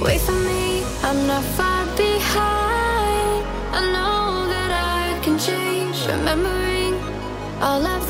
Wait for me, I'm not far behind. I know that I can change. Remembering all of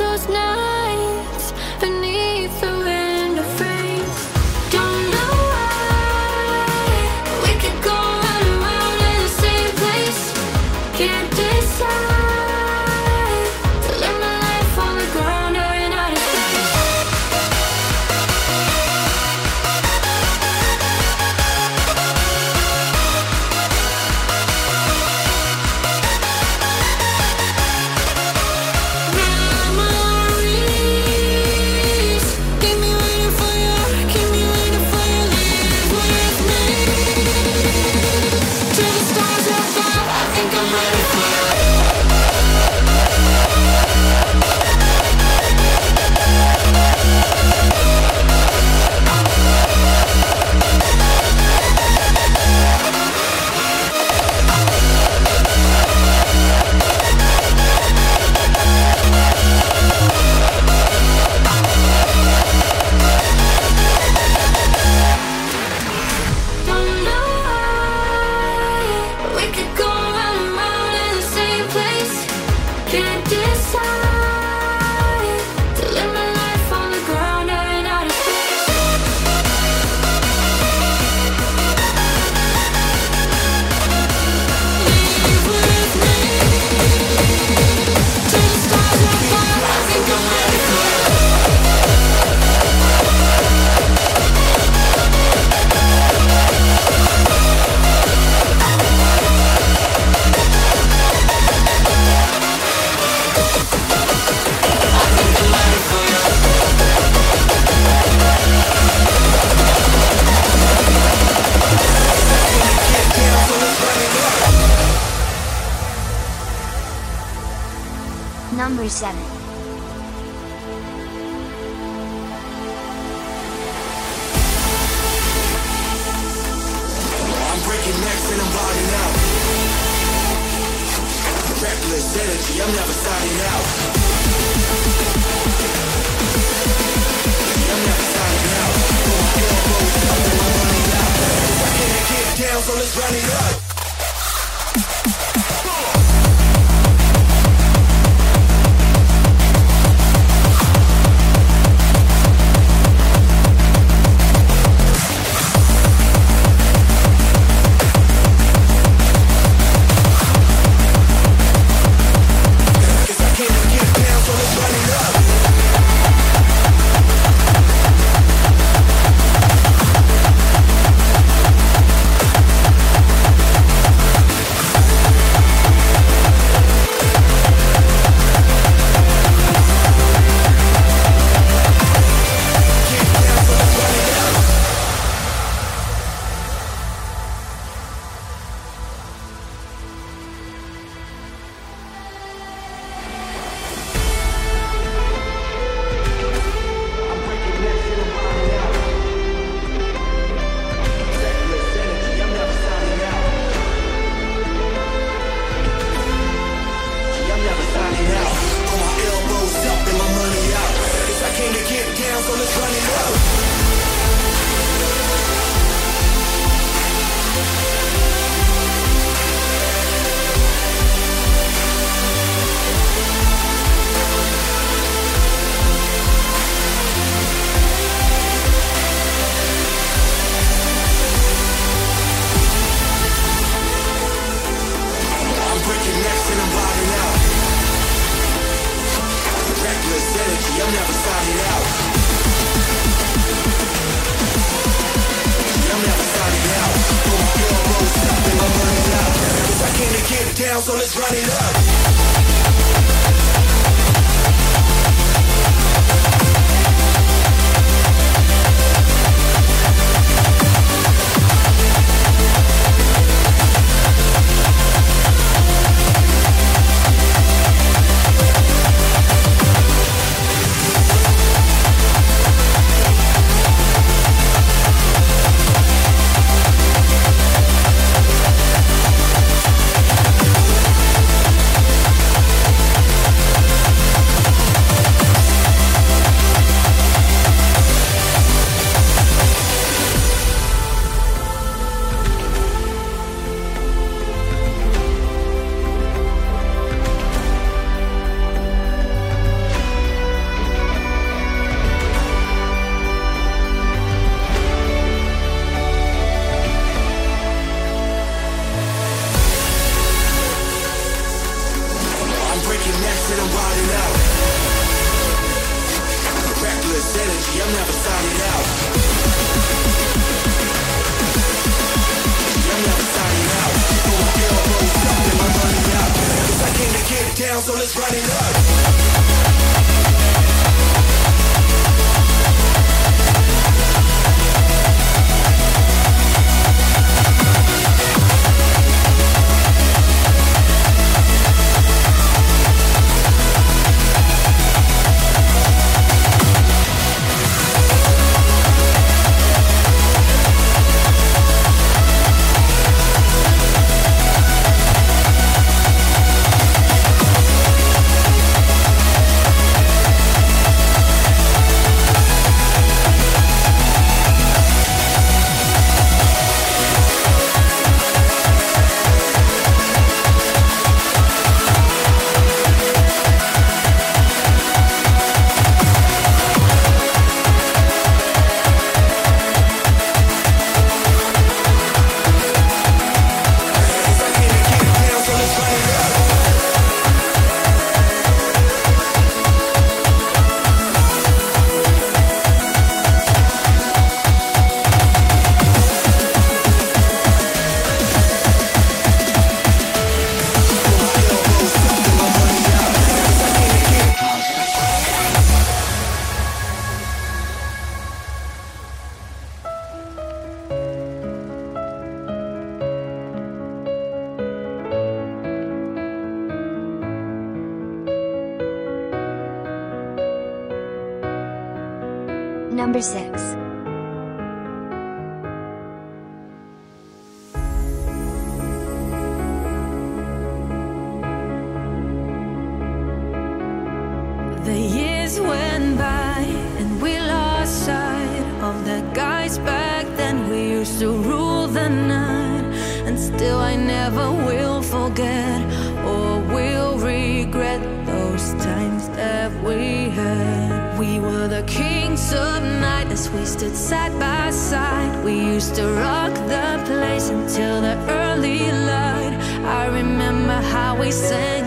until the early light. I remember how we sang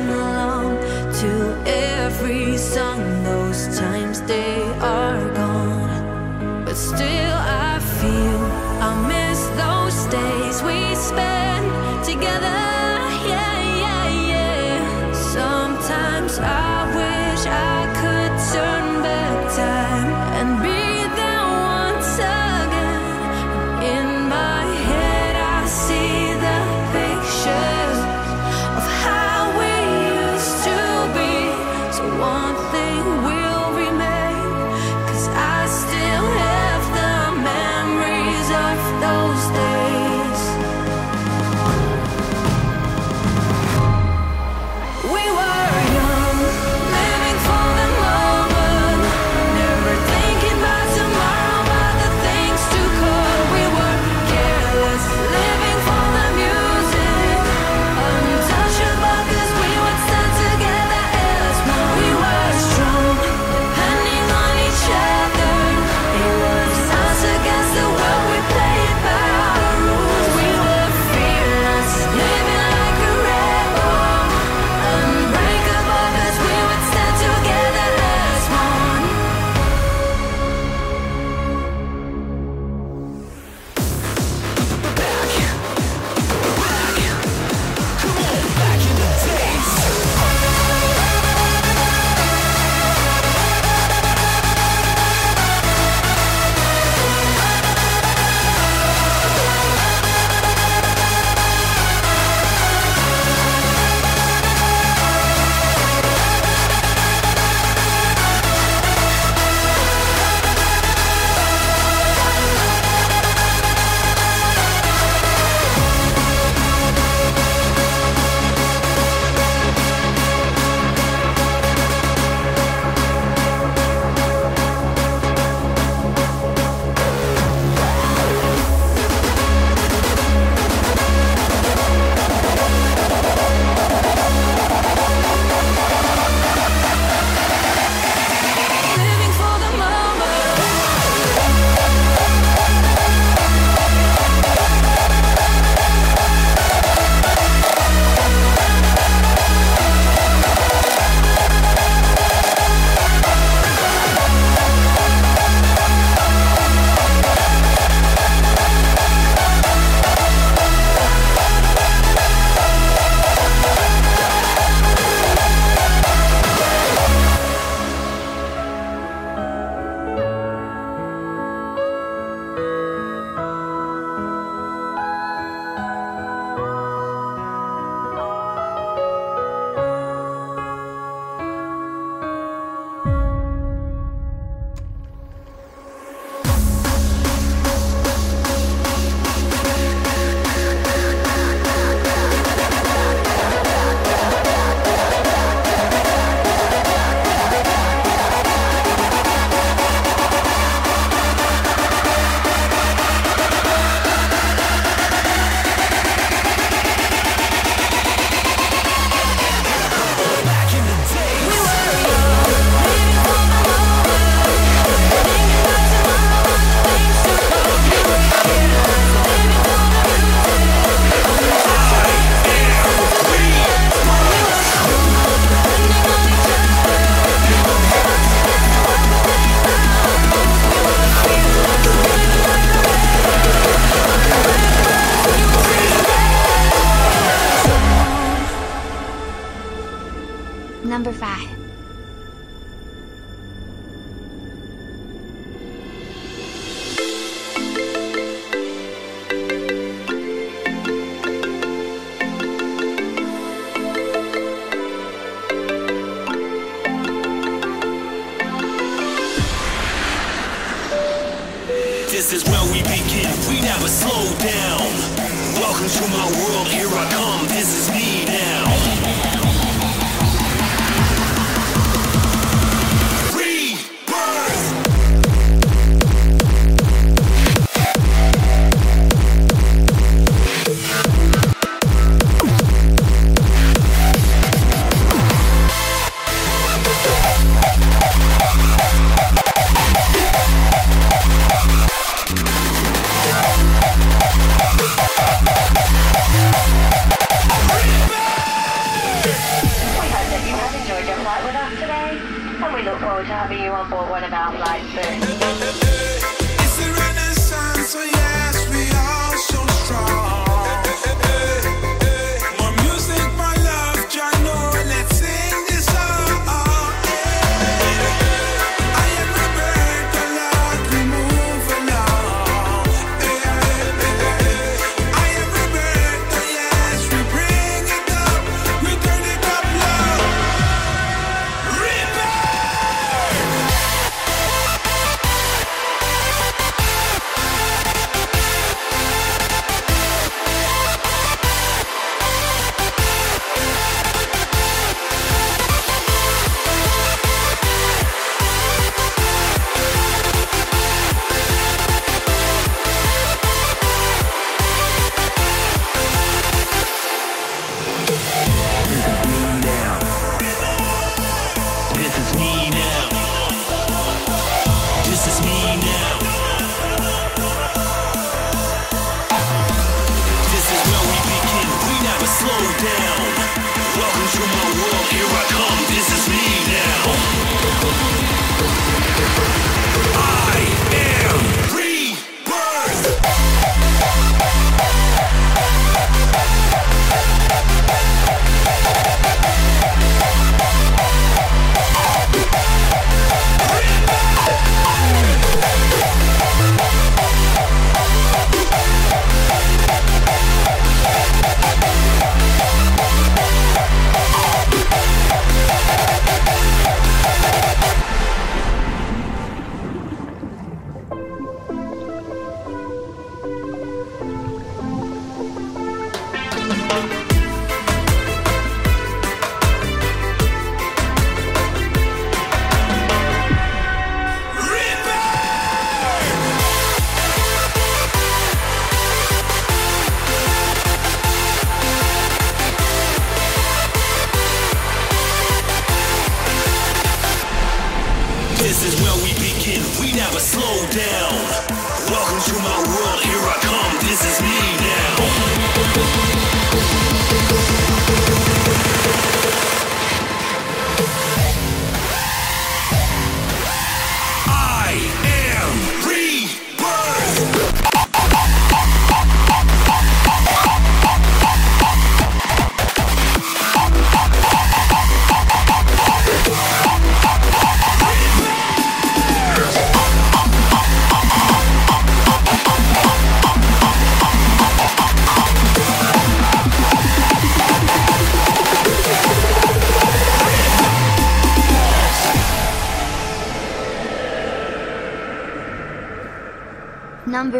Thank you.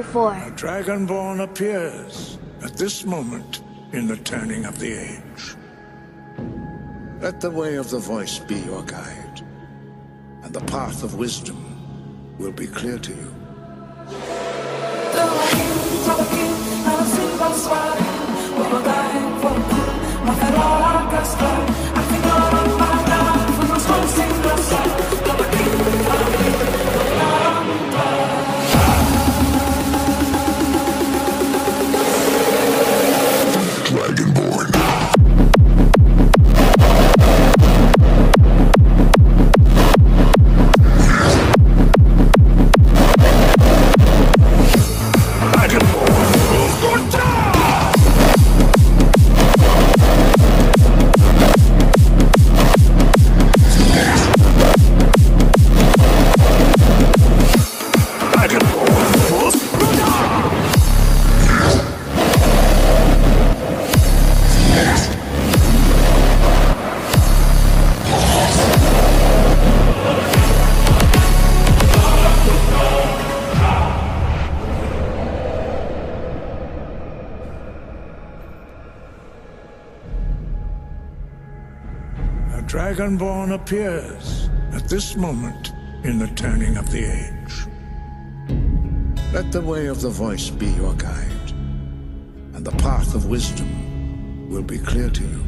before. A dragonborn appears at this moment in the turning of the age. Let the way of the voice be your guide, and the path of wisdom will be clear to you. Dragonborn appears at this moment in the turning of the age. Let the way of the voice be your guide, and the path of wisdom will be clear to you.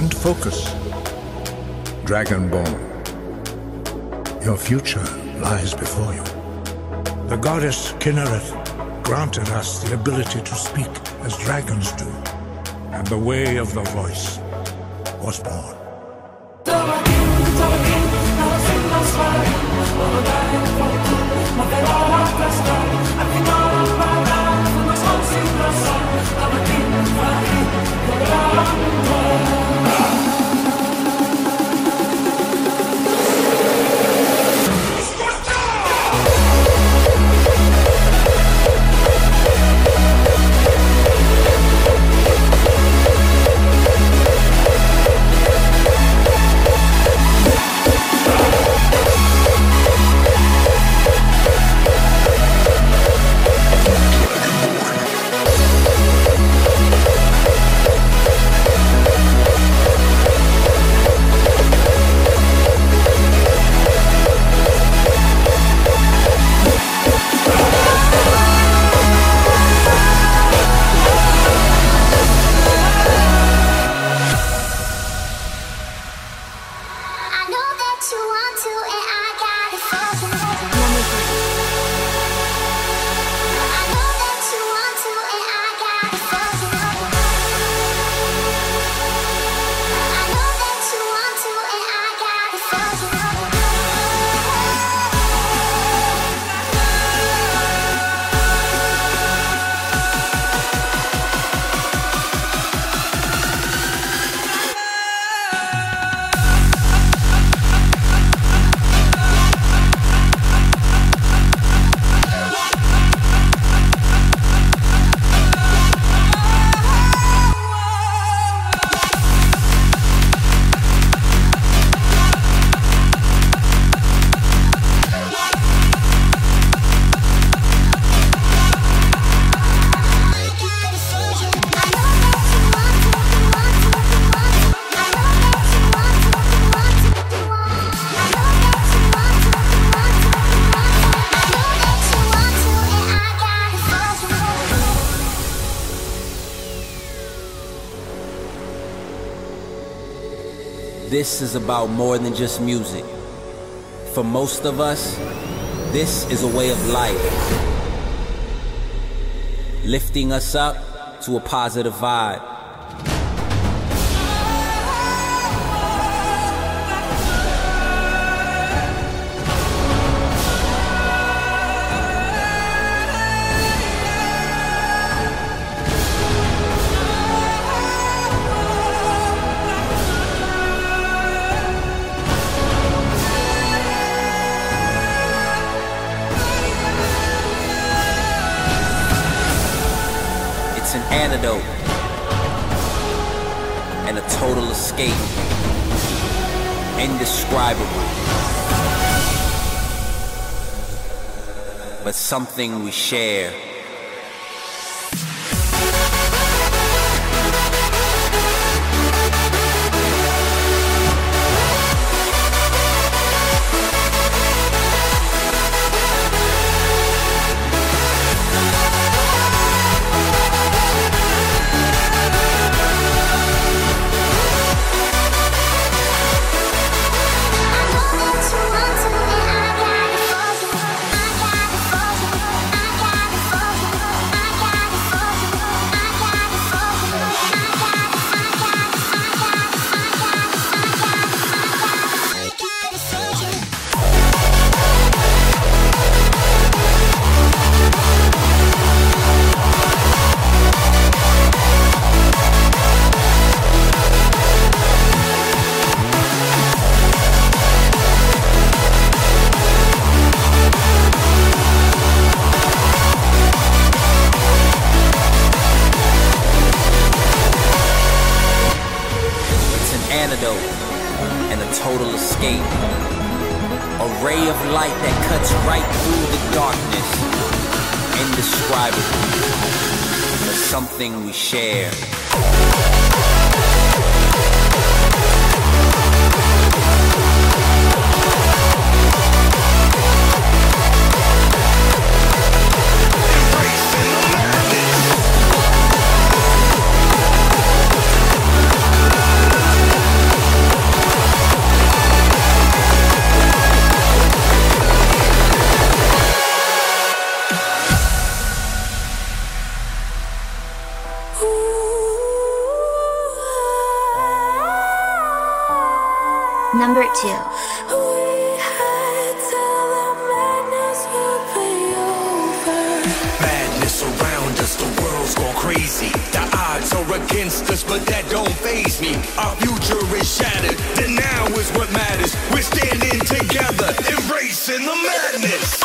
and focus. Dragonborn. Your future lies before you. The goddess Kynareth granted us the ability to speak as dragons do, and the way of the voice was born. This is about more than just music. For most of us, this is a way of life. Lifting us up to a positive vibe. something we share. Number 2. crazy. The odds are against us, but that don't faze me. Our future is shattered. The now is what matters. We're standing together, embracing the madness.